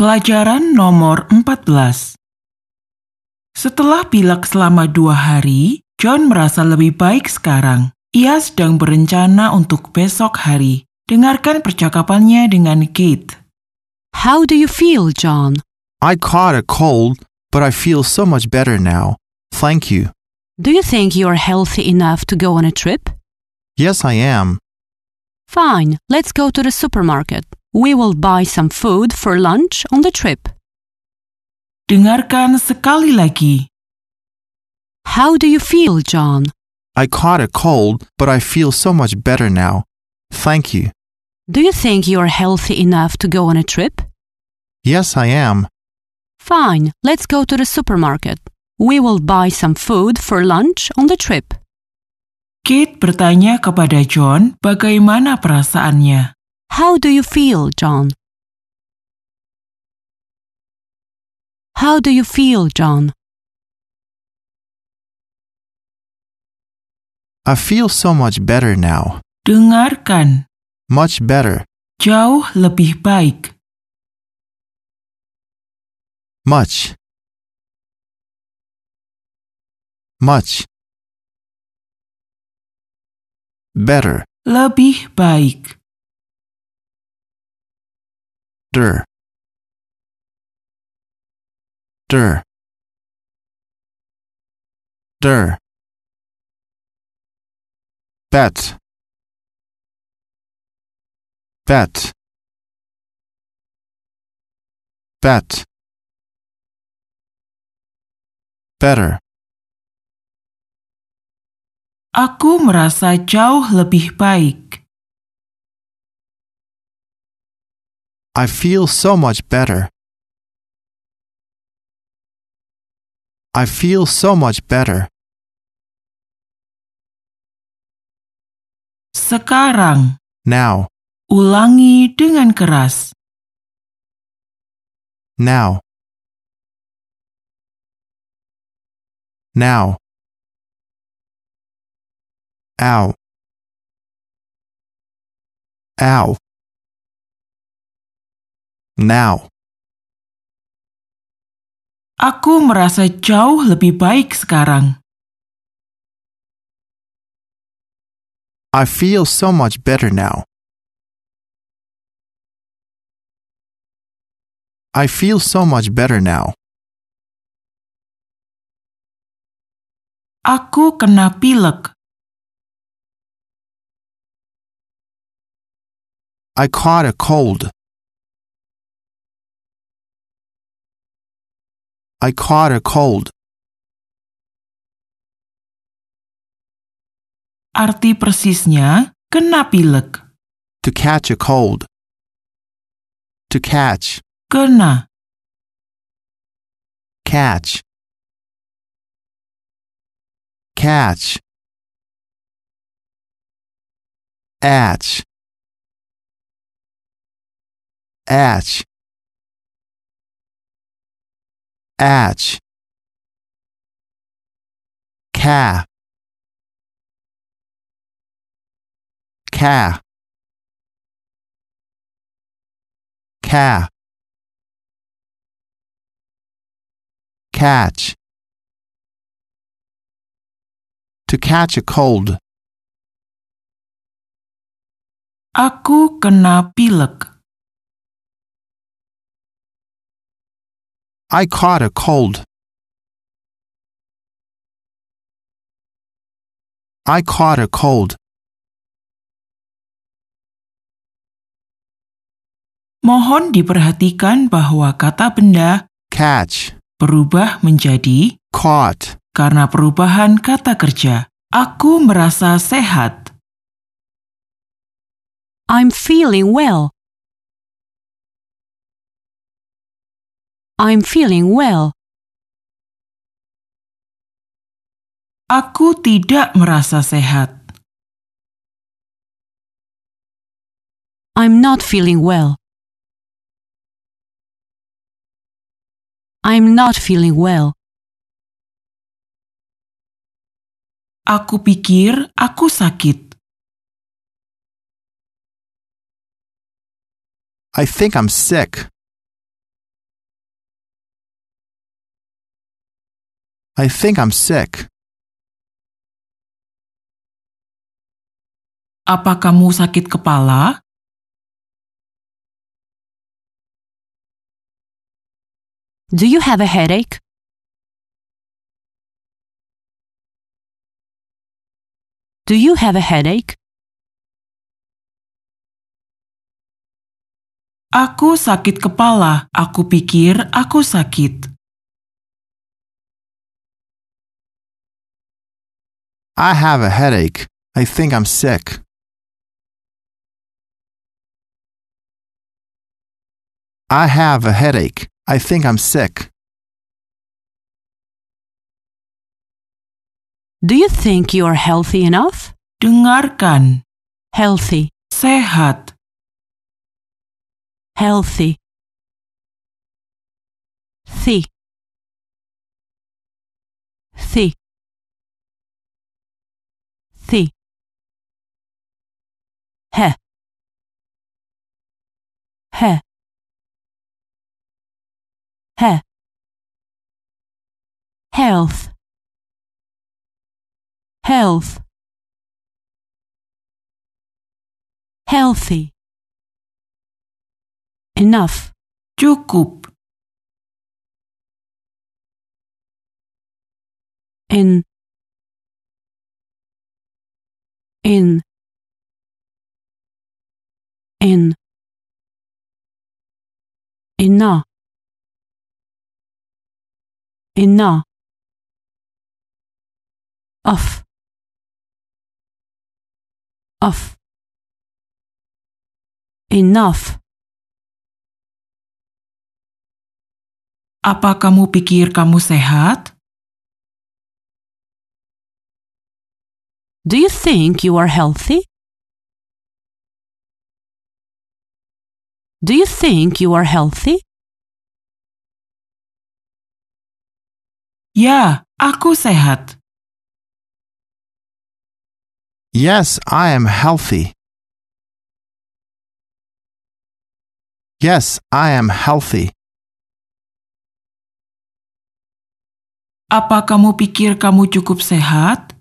Pelajaran nomor 14 Setelah pilek selama dua hari, John merasa lebih baik sekarang. Ia sedang berencana untuk besok hari. Dengarkan percakapannya dengan Kate. How do you feel, John? I caught a cold, but I feel so much better now. Thank you. Do you think you are healthy enough to go on a trip? Yes, I am. Fine, let's go to the supermarket. We will buy some food for lunch on the trip. Dengarkan sekali lagi. How do you feel, John? I caught a cold, but I feel so much better now. Thank you. Do you think you are healthy enough to go on a trip? Yes, I am. Fine, let's go to the supermarket. We will buy some food for lunch on the trip. Kate bertanya kepada John bagaimana perasaannya. How do you feel, John? How do you feel, John? I feel so much better now. Dengarkan, Much better. jauh lebih baik. Much. Much. Better. Lebih baik. Der. Der. Der. Bet. Bet. Bet. Better. Aku merasa jauh lebih baik. I feel so much better. I feel so much better. Sekarang, Now. ulangi dengan keras. Now. Now. Ow. Ow. Now. Aku merasa jauh lebih baik sekarang. I feel so much better now. I feel so much better now. Aku kena pilek. I caught a cold. I caught a cold. Arti persisnya, kena pilek. To catch a cold. To catch. Kena. Catch. Catch. Atch. Atch. Atch. Ca. Ca. Ca. Catch. To catch a cold. Aku kena pilek. I caught a cold. I caught a cold. Mohon diperhatikan bahwa kata benda Catch. berubah menjadi Caught. karena perubahan kata kerja. Aku merasa sehat. I'm feeling well. I'm feeling well. Aku tidak merasa sehat. I'm not feeling well. I'm not feeling well. Aku pikir aku sakit. I think I'm sick. I think I'm sick. Apa kamu sakit kepala? Do you have a headache? Do you have a headache? Aku sakit kepala. Aku pikir aku sakit. I have a headache. I think I'm sick. I have a headache. I think I'm sick. Do you think you are healthy enough? Dengarkan. Healthy, Sehat. healthy. Thi. Thi. He. He. He. Health. Health. Healthy. Enough. Cukup. in in in inna inna of of enough Apa kamu pikir kamu sehat? Do you think you are healthy? Do you think you are healthy? Ya, aku sehat. Yes, I am healthy. Yes, I am healthy. Apa kamu pikir kamu cukup sehat?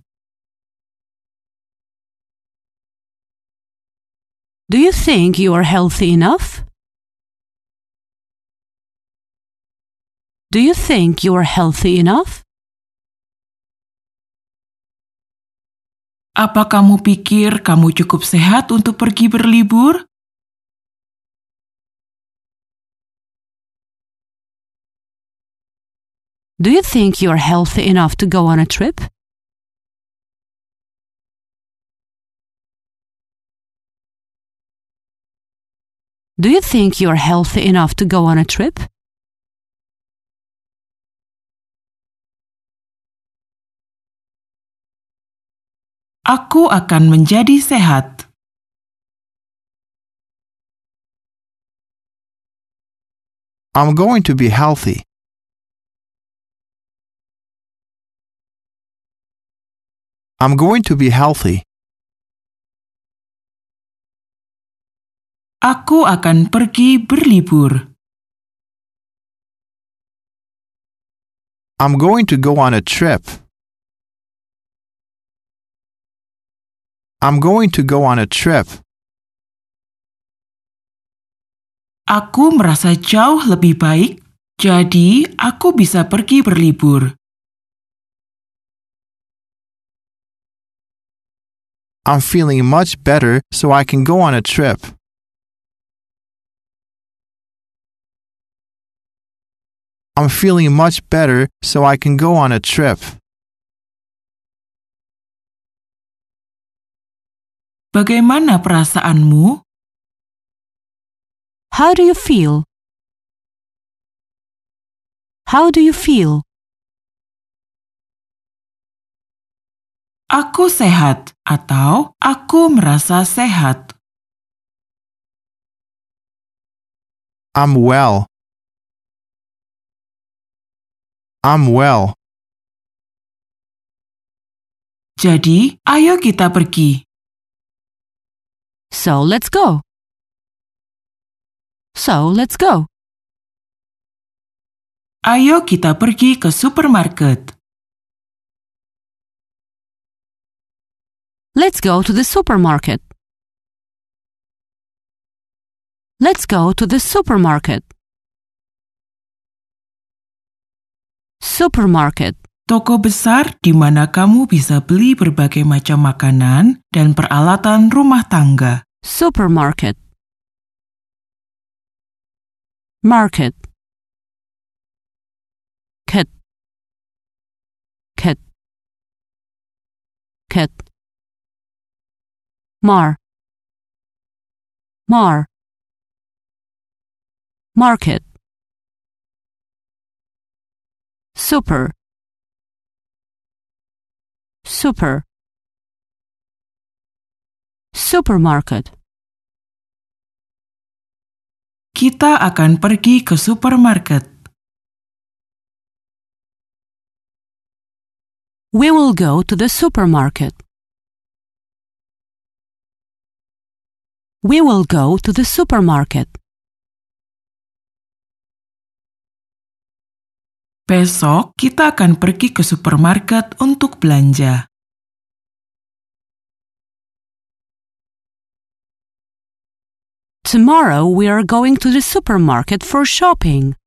Do you think you are healthy enough? Do you think you are healthy enough? Apa kamu pikir kamu cukup sehat untuk pergi berlibur? Do you think you are healthy enough to go on a trip? Do you think you are healthy enough to go on a trip? Aku akan menjadi sehat. I'm going to be healthy. I'm going to be healthy. Aku akan pergi berlibur. I'm going to go on a trip. I'm going to go on a trip. Aku merasa jauh lebih baik, jadi aku bisa pergi berlibur. I'm feeling much better, so I can go on a trip. I'm feeling much better, so I can go on a trip. Bagaimana perasaanmu? How do you feel? How do you feel? Aku sehat atau aku merasa sehat. I'm well. I'm well. Jadi, ayo kita pergi. So let's go. So let's go. Ayo kita pergi ke supermarket. Let's go to the supermarket. Let's go to the supermarket. Supermarket. Toko besar di mana kamu bisa beli berbagai macam makanan dan peralatan rumah tangga. Supermarket. Market. Cat. Cat. Cat. Mar. Mar. Market. Super. Super. Supermarket. Kita akan pergi ke supermarket. We will go to the supermarket. We will go to the supermarket. Besok kita akan pergi ke supermarket untuk belanja. Tomorrow we are going to the supermarket for shopping.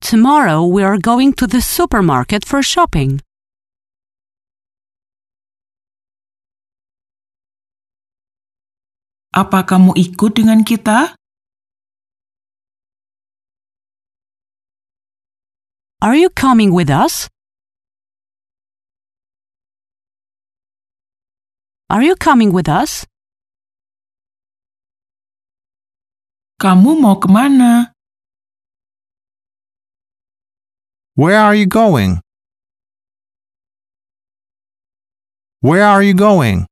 Tomorrow we are going to the supermarket for shopping. Apa kamu ikut dengan kita? Are you coming with us? Are you coming with us? Kamu mau ke mana? Where are you going? Where are you going?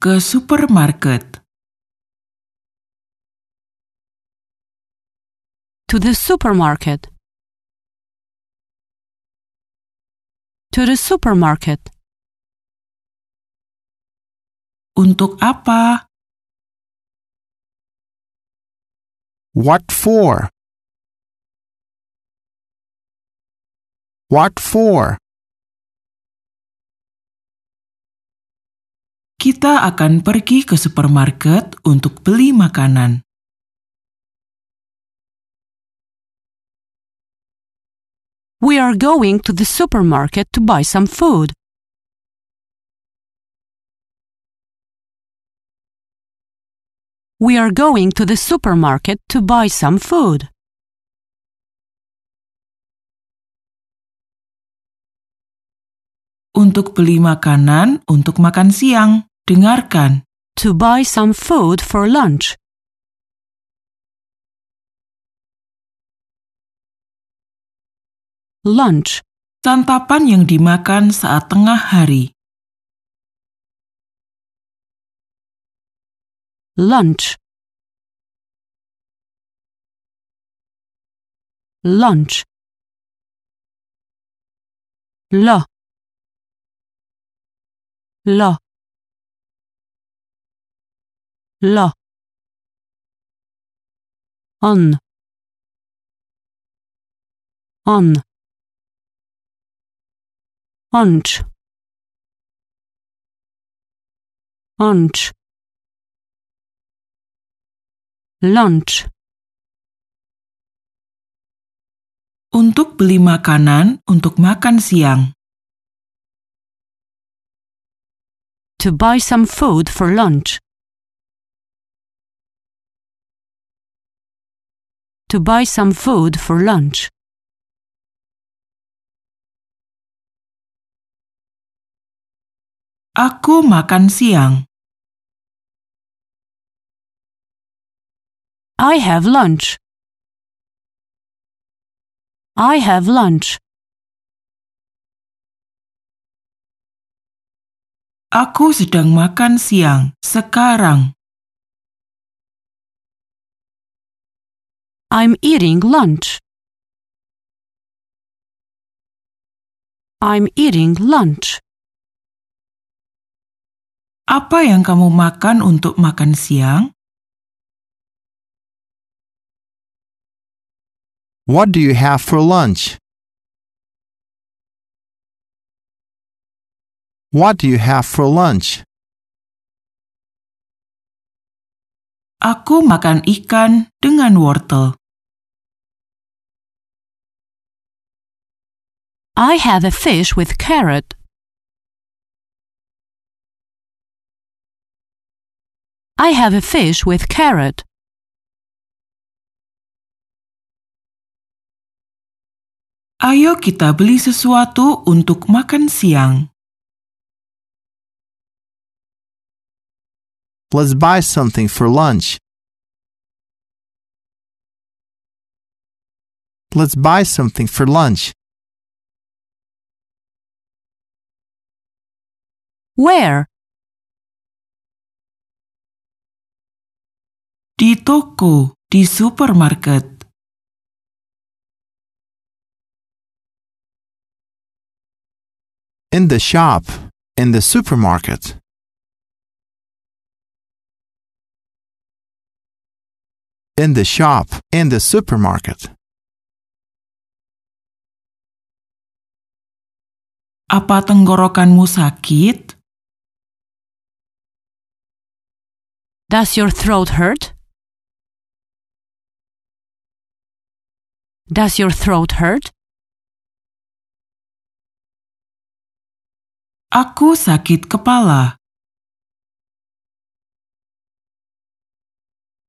Ke supermarket. To the supermarket. To the supermarket. Untuk apa? What for? What for? Kita akan pergi ke supermarket untuk beli makanan. We are going to the supermarket to buy some food. We are going to the supermarket to buy some food. Untuk beli makanan untuk makan siang. Dengarkan. To buy some food for lunch. Lunch. Santapan yang dimakan saat tengah hari. Lunch. Lunch. La. La. La. On. On. Lunch. Lunch. Lunch. Untuk beli makanan untuk makan siang. To buy some food for lunch. To buy some food for lunch. Aku makan siang. I have lunch. I have lunch. Aku sedang makan siang sekarang. I'm eating lunch. I'm eating lunch. Apa yang kamu makan untuk makan siang? What do you have for lunch? What do you have for lunch? Aku makan ikan dengan wortel. I have a fish with carrot. I have a fish with carrot. Ayo kita beli sesuatu untuk makan siang. Let's buy something for lunch. Let's buy something for lunch. Where? Di toko, di supermarket. In the shop. In the supermarket. In the shop. In the supermarket. Apa tenggorokanmu sakit? Does your throat hurt? Does your throat hurt? Aku sakit kepala.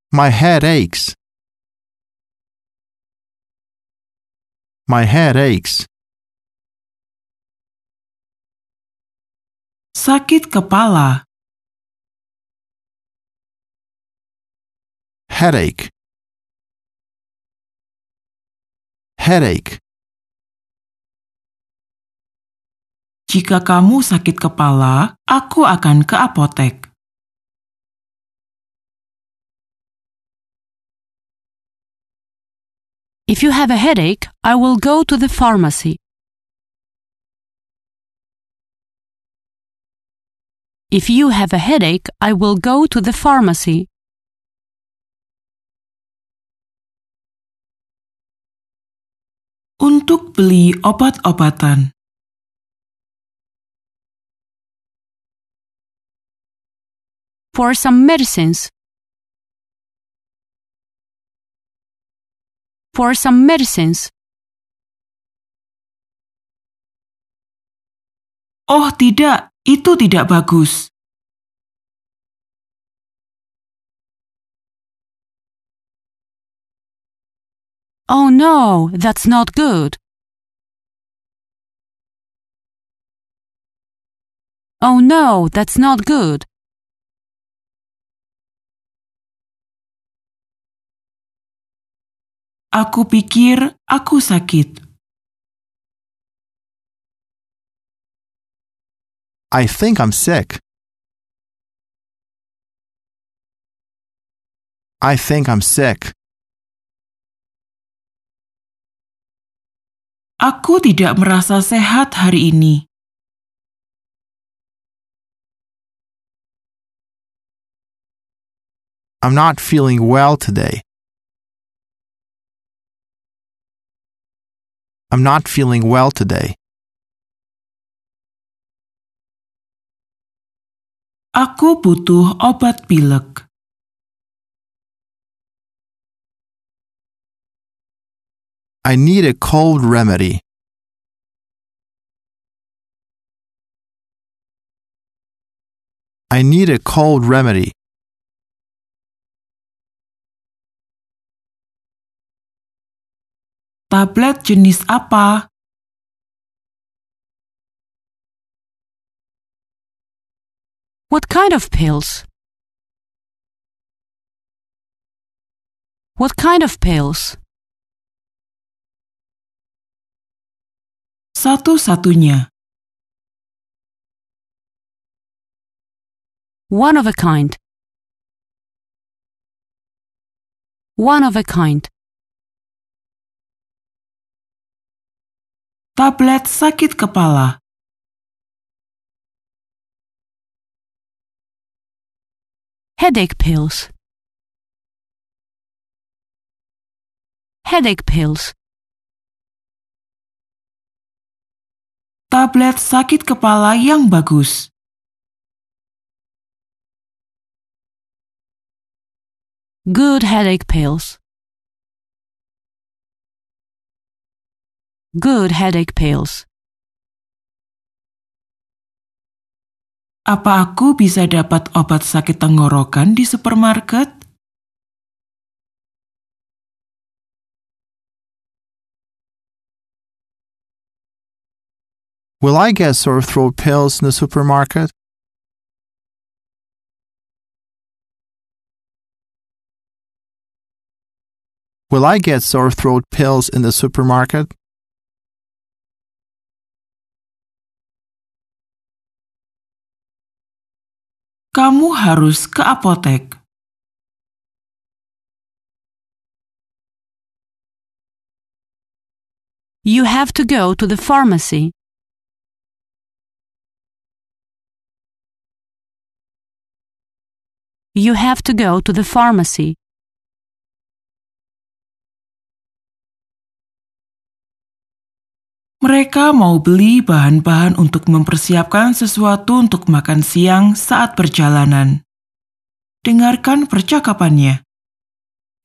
My head aches. My head aches. Sakit kepala. Headache. Headache. Jika kamu sakit kepala, aku akan ke apotek. If you have a headache, I will go to the pharmacy. If you have a headache, I will go to the pharmacy. Untuk beli obat-obatan. For some medicines. For some medicines. Oh tidak, itu tidak bagus. Oh no, that's not good. Oh no, that's not good. Aku pikir aku sakit. I think I'm sick. I think I'm sick. Aku tidak merasa sehat hari ini. I'm not feeling well today. I'm not feeling well today. Aku butuh obat pilek. I need a cold remedy. I need a cold remedy. Tablet jenis apa? What kind of pills? What kind of pills? Satu-satunya. One of a kind. One of a kind. Tablet sakit kepala. Headache pills. Headache pills. Tablet sakit kepala yang bagus. Good headache pills. Good headache pills. Apa aku bisa dapat obat sakit tenggorokan di supermarket? Will I get sore throat pills in the supermarket? Will I get sore throat pills in the supermarket? Kamu harus ke apotek. You have to go to the pharmacy. You have to go to the pharmacy. Mereka mau beli bahan-bahan untuk mempersiapkan sesuatu untuk makan siang saat perjalanan. Dengarkan percakapannya.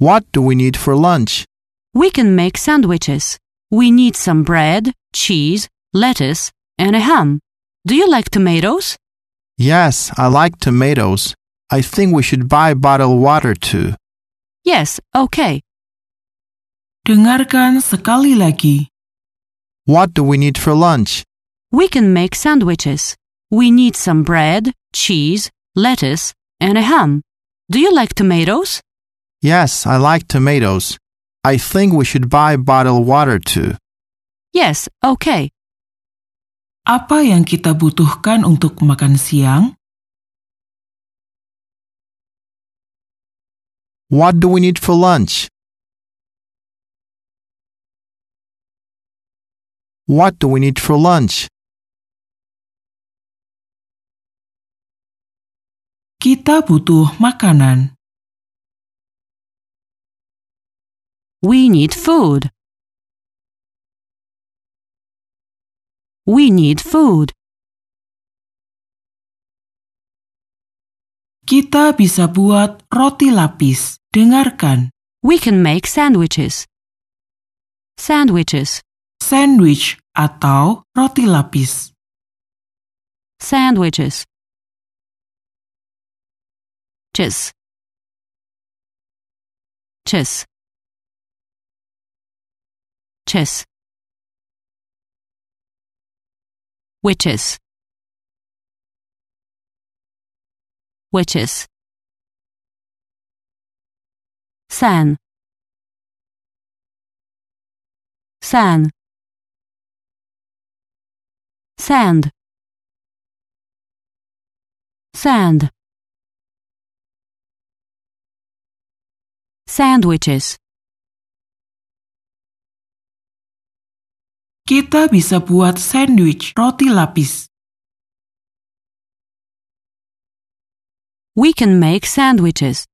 What do we need for lunch? We can make sandwiches. We need some bread, cheese, lettuce, and a ham. Do you like tomatoes? Yes, I like tomatoes. I think we should buy bottled water too. Yes, okay. Dengarkan sekali lagi. What do we need for lunch? We can make sandwiches. We need some bread, cheese, lettuce, and a ham. Do you like tomatoes? Yes, I like tomatoes. I think we should buy bottled water too. Yes, okay. Apa yang kita butuhkan untuk makan siang? What do we need for lunch? What do we need for lunch? Kita butuh makanan. We need food. We need food. Kita bisa buat roti lapis. Dengarkan. We can make sandwiches. Sandwiches. Sandwich atau roti lapis. Sandwiches. Chess. Chess. Chess. Witches. Witches. San. San. Sand. Sand. Sandwiches. Kita bisa buat sandwich roti lapis. We can make sandwiches.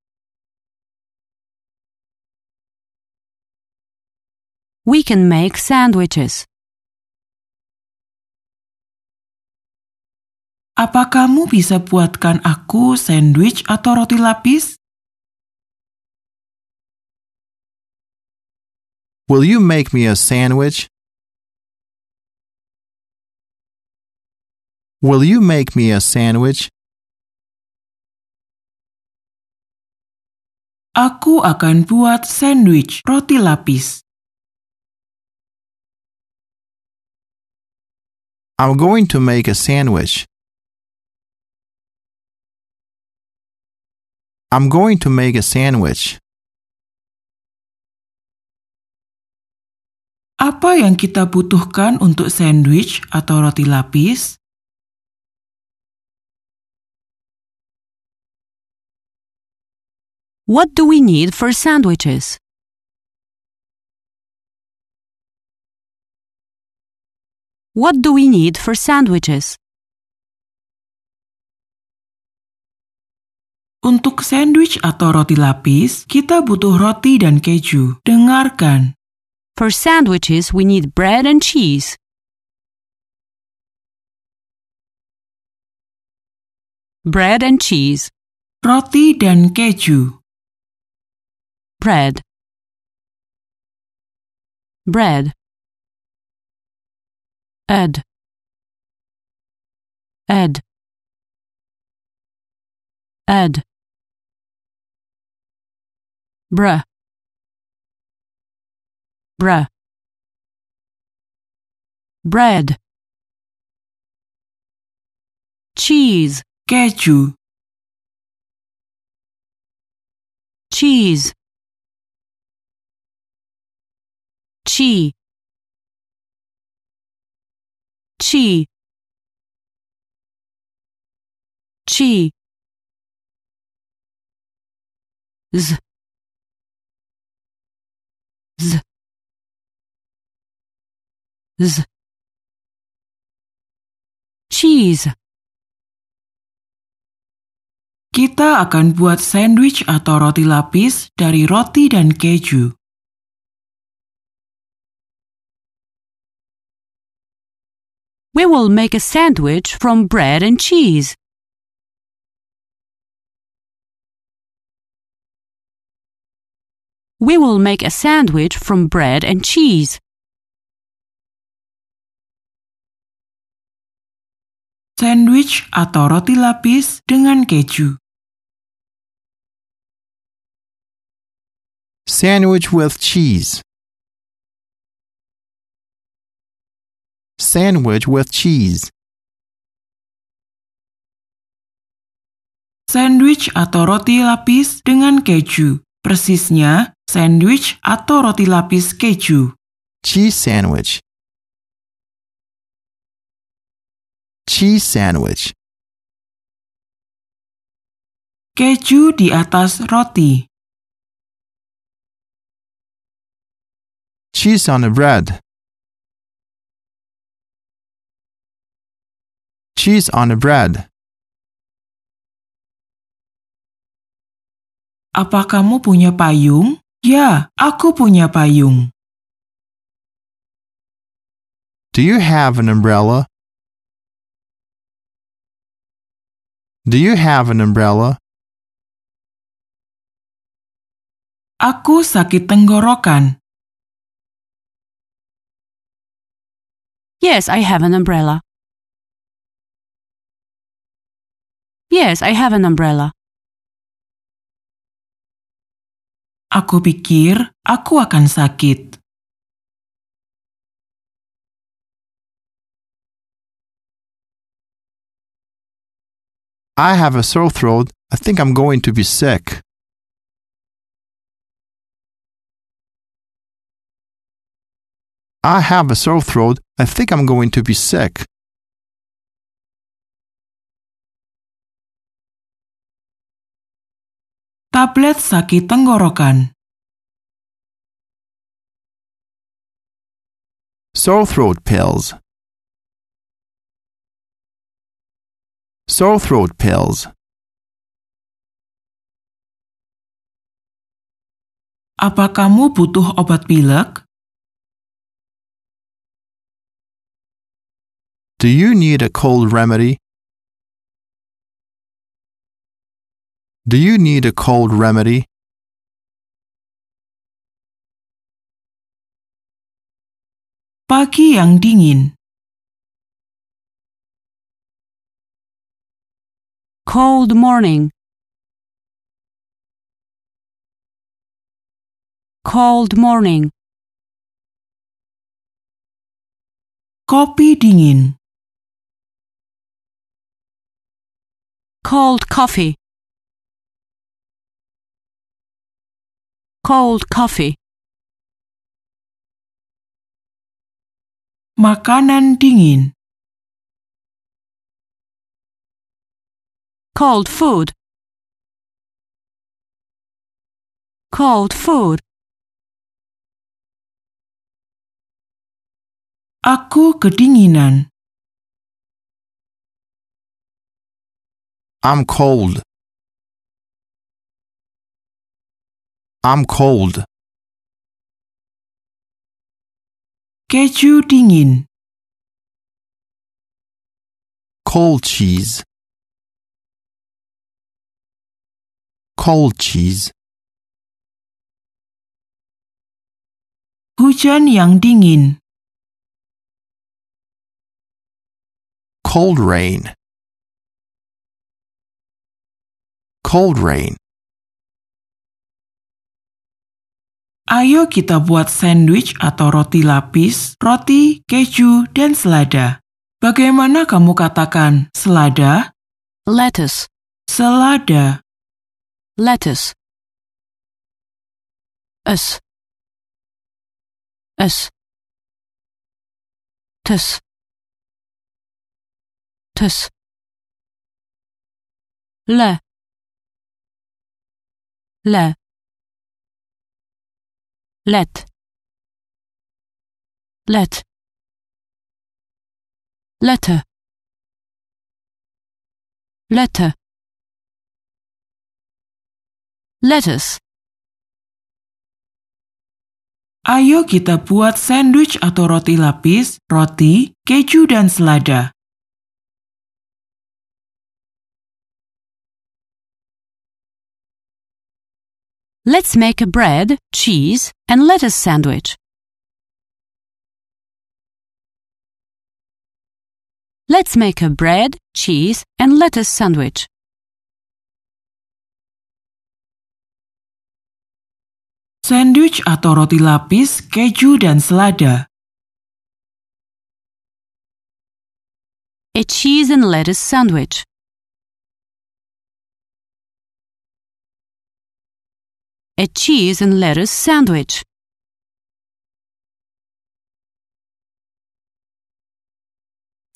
We can make sandwiches. Apa kamu bisa buatkan aku sandwich atau roti lapis? Will you make me a sandwich? Will you make me a sandwich? Aku akan buat sandwich roti lapis. I'm going to make a sandwich. I'm going to make a sandwich. Apa yang kita butuhkan untuk sandwich atau roti lapis? What do we need for sandwiches? What do we need for sandwiches? Untuk sandwich atau roti lapis, kita butuh roti dan keju. Dengarkan. For sandwiches, we need bread and cheese. Bread and cheese. Roti dan keju bread, bread, ed, ed, ed, bruh, bruh, bread, cheese, keju, cheese, chi, chi, chi, z, z, z, cheese. Kita akan buat sandwich atau roti lapis dari roti dan keju. We will make a sandwich from bread and cheese. We will make a sandwich from bread and cheese. Sandwich atau roti lapis dengan keju. Sandwich with cheese. Sandwich with cheese. Sandwich atau roti lapis dengan keju. Persisnya, sandwich atau roti lapis keju. Cheese sandwich. Cheese sandwich. Keju di atas roti. Cheese on the bread. Cheese on the bread. Apa kamu punya payung? Ya, aku punya payung. Do you have an umbrella? Do you have an umbrella? Aku sakit tenggorokan. Yes, I have an umbrella. Yes, I have an umbrella. Aku pikir aku akan sakit. I have a sore throat. I think I'm going to be sick. I have a sore throat. I think I'm going to be sick. Tablet sakit tenggorokan. Sore throat pills. Sore throat pills. Apa kamu butuh obat pilek? Do you need a cold remedy? Do you need a cold remedy? Pagi yang dingin. Cold morning. Cold morning. Kopi dingin. Cold coffee. Cold coffee. Makanan dingin. Cold food. Cold food. Aku kedinginan. I'm cold. I'm cold. Keju dingin. Cold cheese. cold cheese, Hujan yang dingin. cold rain. Cold rain. Ayo kita buat sandwich atau roti lapis, roti, keju, dan selada. Bagaimana kamu katakan selada? lettuce, Selada. lettuce. Us, us, tus, tus. Le, le. Let, let. Letter, letter. Lettuce, Ayo kita buat sandwich atau roti lapis, roti, keju, dan selada. Let's make a bread, cheese, and lettuce sandwich. Let's make a bread, cheese, and lettuce sandwich. Sandwich atau roti lapis, keju, dan selada. A cheese and lettuce sandwich. A cheese and lettuce sandwich.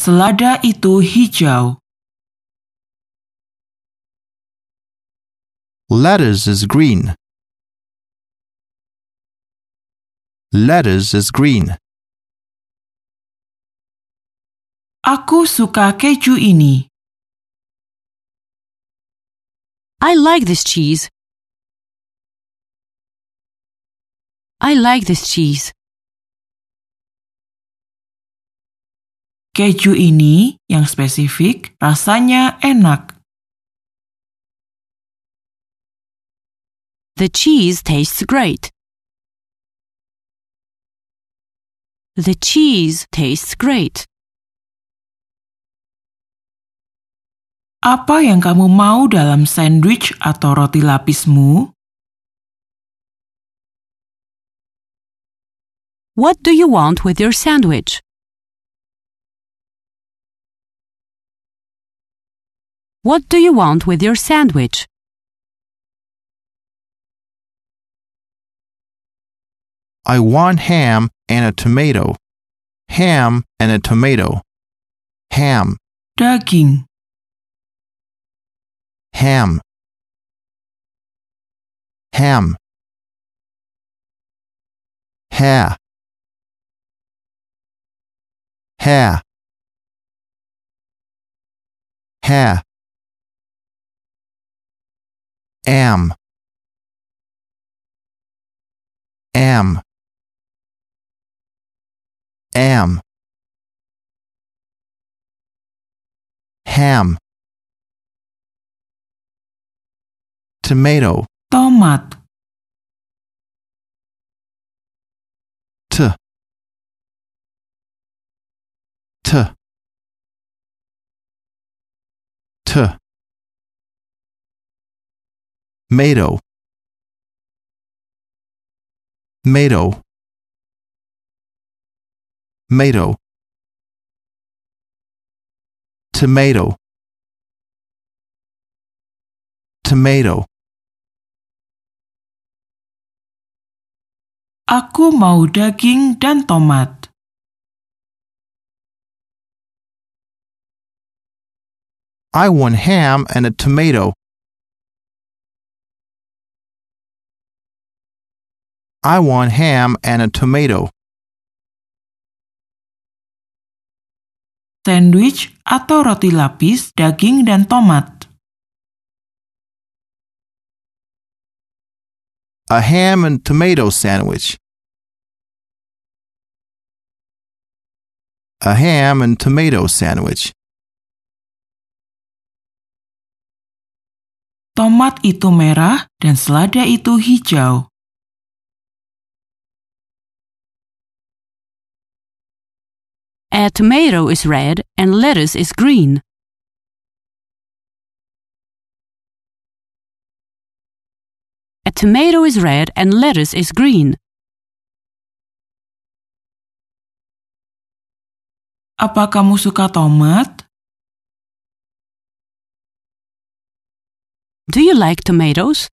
Selada itu hijau. Lettuce is green. Lettuce is green. Aku suka keju ini. I like this cheese. I like this cheese. Keju ini yang spesifik rasanya enak. The cheese tastes great. The cheese tastes great. Apa yang kamu mau dalam sandwich atau roti lapismu? What do you want with your sandwich? What do you want with your sandwich? I want ham and a tomato. Ham and a tomato. Ham, Daging. ham. Ham. Hair. Hair. Hair. Am. Am. Am. Ham. Tomato. Tomat. T. T. Tomato. Tomato. Tomato. Tomato. Tomato. Aku mau daging dan tomat. I want ham and a tomato. I want ham and a tomato. Sandwich atau roti lapis, daging dan tomat. A ham and tomato sandwich. A ham and tomato sandwich. Tomat itu merah dan selada itu hijau. A tomato is red and lettuce is green. A tomato is red and lettuce is green. Apa kamu suka tomat? Do you like tomatoes?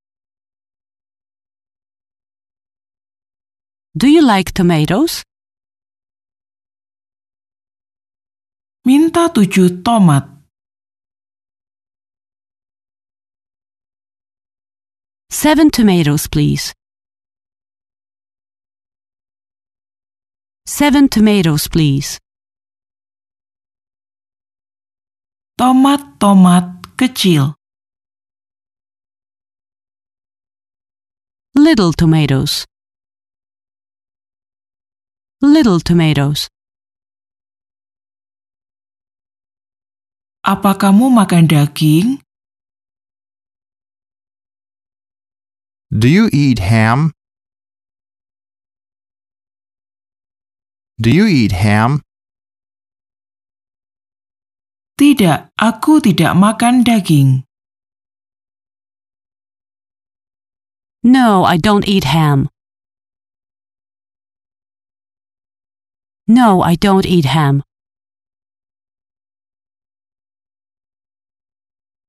Do you like tomatoes? Minta tujuh tomat. Seven tomatoes, please. Seven tomatoes, please. Tomat-tomat kecil. Little tomatoes. Little tomatoes. Apa kamu makan daging? Do you eat ham? Do you eat ham? Tidak, aku tidak makan daging. No, I don't eat ham. No, I don't eat ham.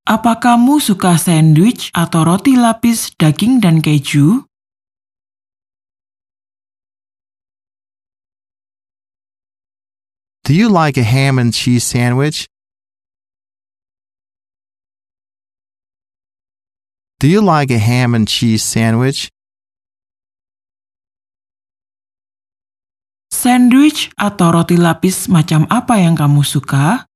Apa kamu suka sandwich atau roti lapis daging dan keju? Do you like a ham and cheese sandwich? Do you like a ham and cheese sandwich? Sandwich atau roti lapis macam apa yang kamu suka?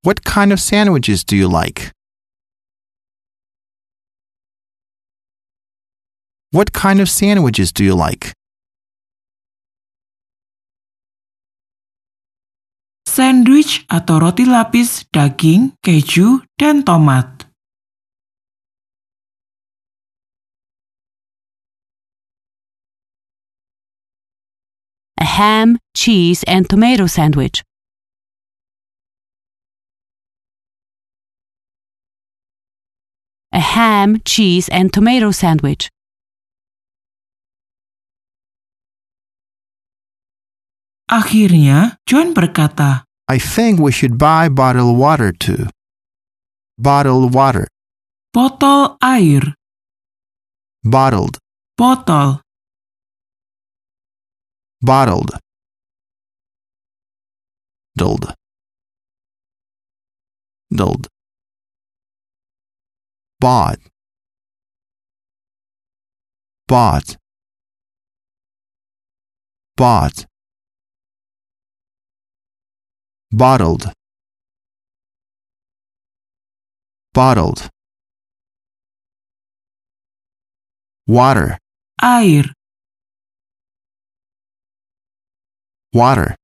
What kind of sandwiches do you like? What kind of sandwiches do you like? Sandwich atau roti lapis daging, keju, dan tomat. A ham, cheese, and tomato sandwich. A ham, cheese, and tomato sandwich. Akhirnya, John berkata, I think we should buy bottled water too. Bottled water. botol air, Bottled. botol, Bottled. Dulled. Dulled. Bought. Bought. Bought. Bottled. Bottled. Water. air, Water.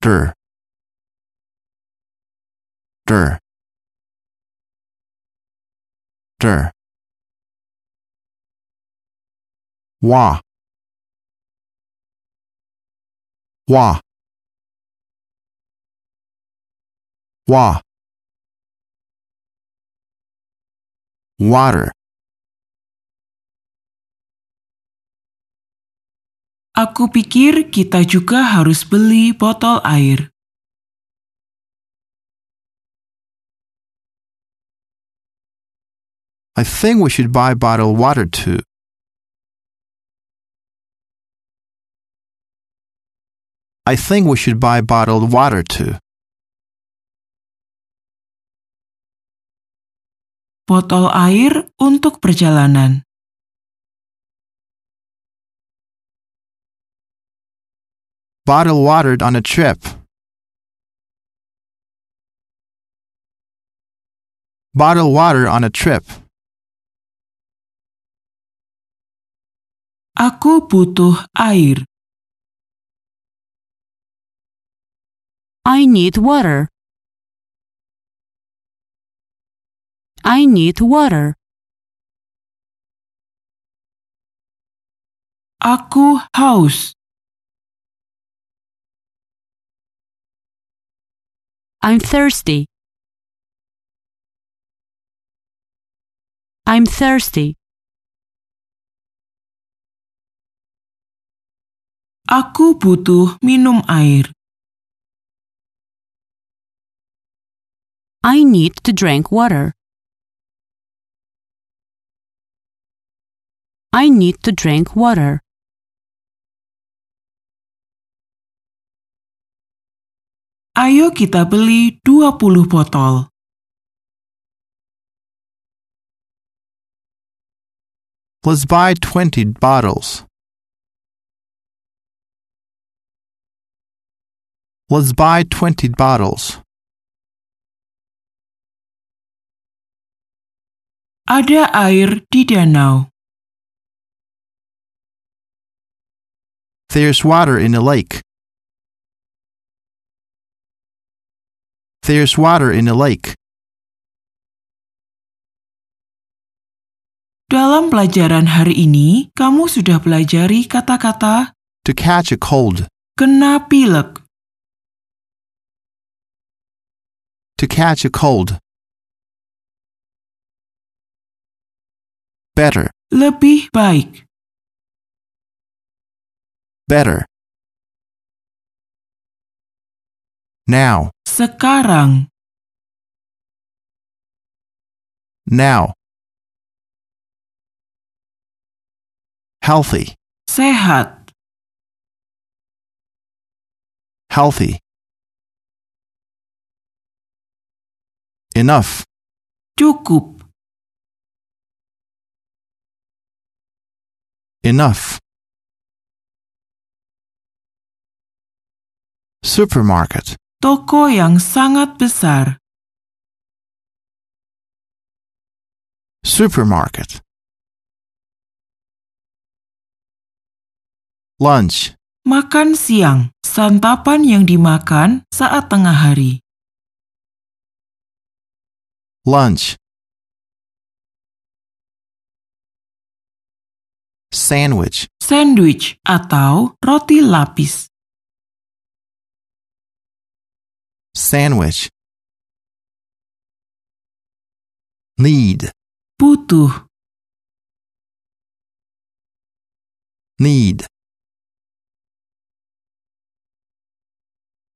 Dur. Dur. Dur. Wah. Wah. Wah. Water. Aku pikir kita juga harus beli botol air. I think we should buy bottled water too. I think we should buy bottled water too. Botol air untuk perjalanan. Bottled water on a trip. Bottle water on a trip. Aku butuh air. I need water. I need water. Aku haus. I'm thirsty. I'm thirsty. Aku butuh minum air. I need to drink water. I need to drink water. Ayo kita beli 20 botol. Let's buy 20 bottles. Let's buy 20 bottles. Ada air di danau. There's water in the lake. There's water in the lake. Dalam pelajaran hari ini, kamu sudah pelajari kata-kata To catch a cold. kena pilek, To catch a cold. Better. lebih baik, Better. Now. sekarang, Now. Healthy. sehat, Healthy. Enough. cukup, Enough. Supermarket. toko yang sangat besar, Supermarket. Lunch. makan siang, santapan yang dimakan saat tengah hari, Lunch. Sandwich. sandwich atau roti lapis, Sandwich. Need. butuh, Need.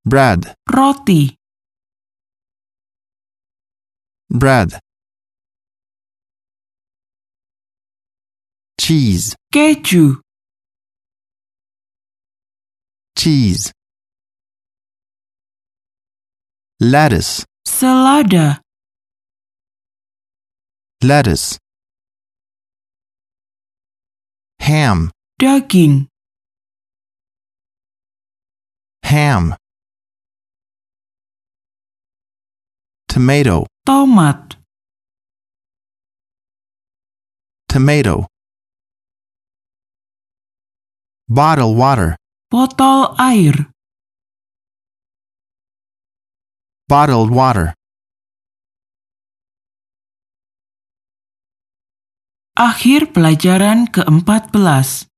Bread. roti, Bread. Cheese. keju, Cheese. Lettuce. salada Lettuce. Ham. daging, Ham. Tomato. tomat, Tomato. Bottle water. botol air. Bottled water. Akhir pelajaran ke-14.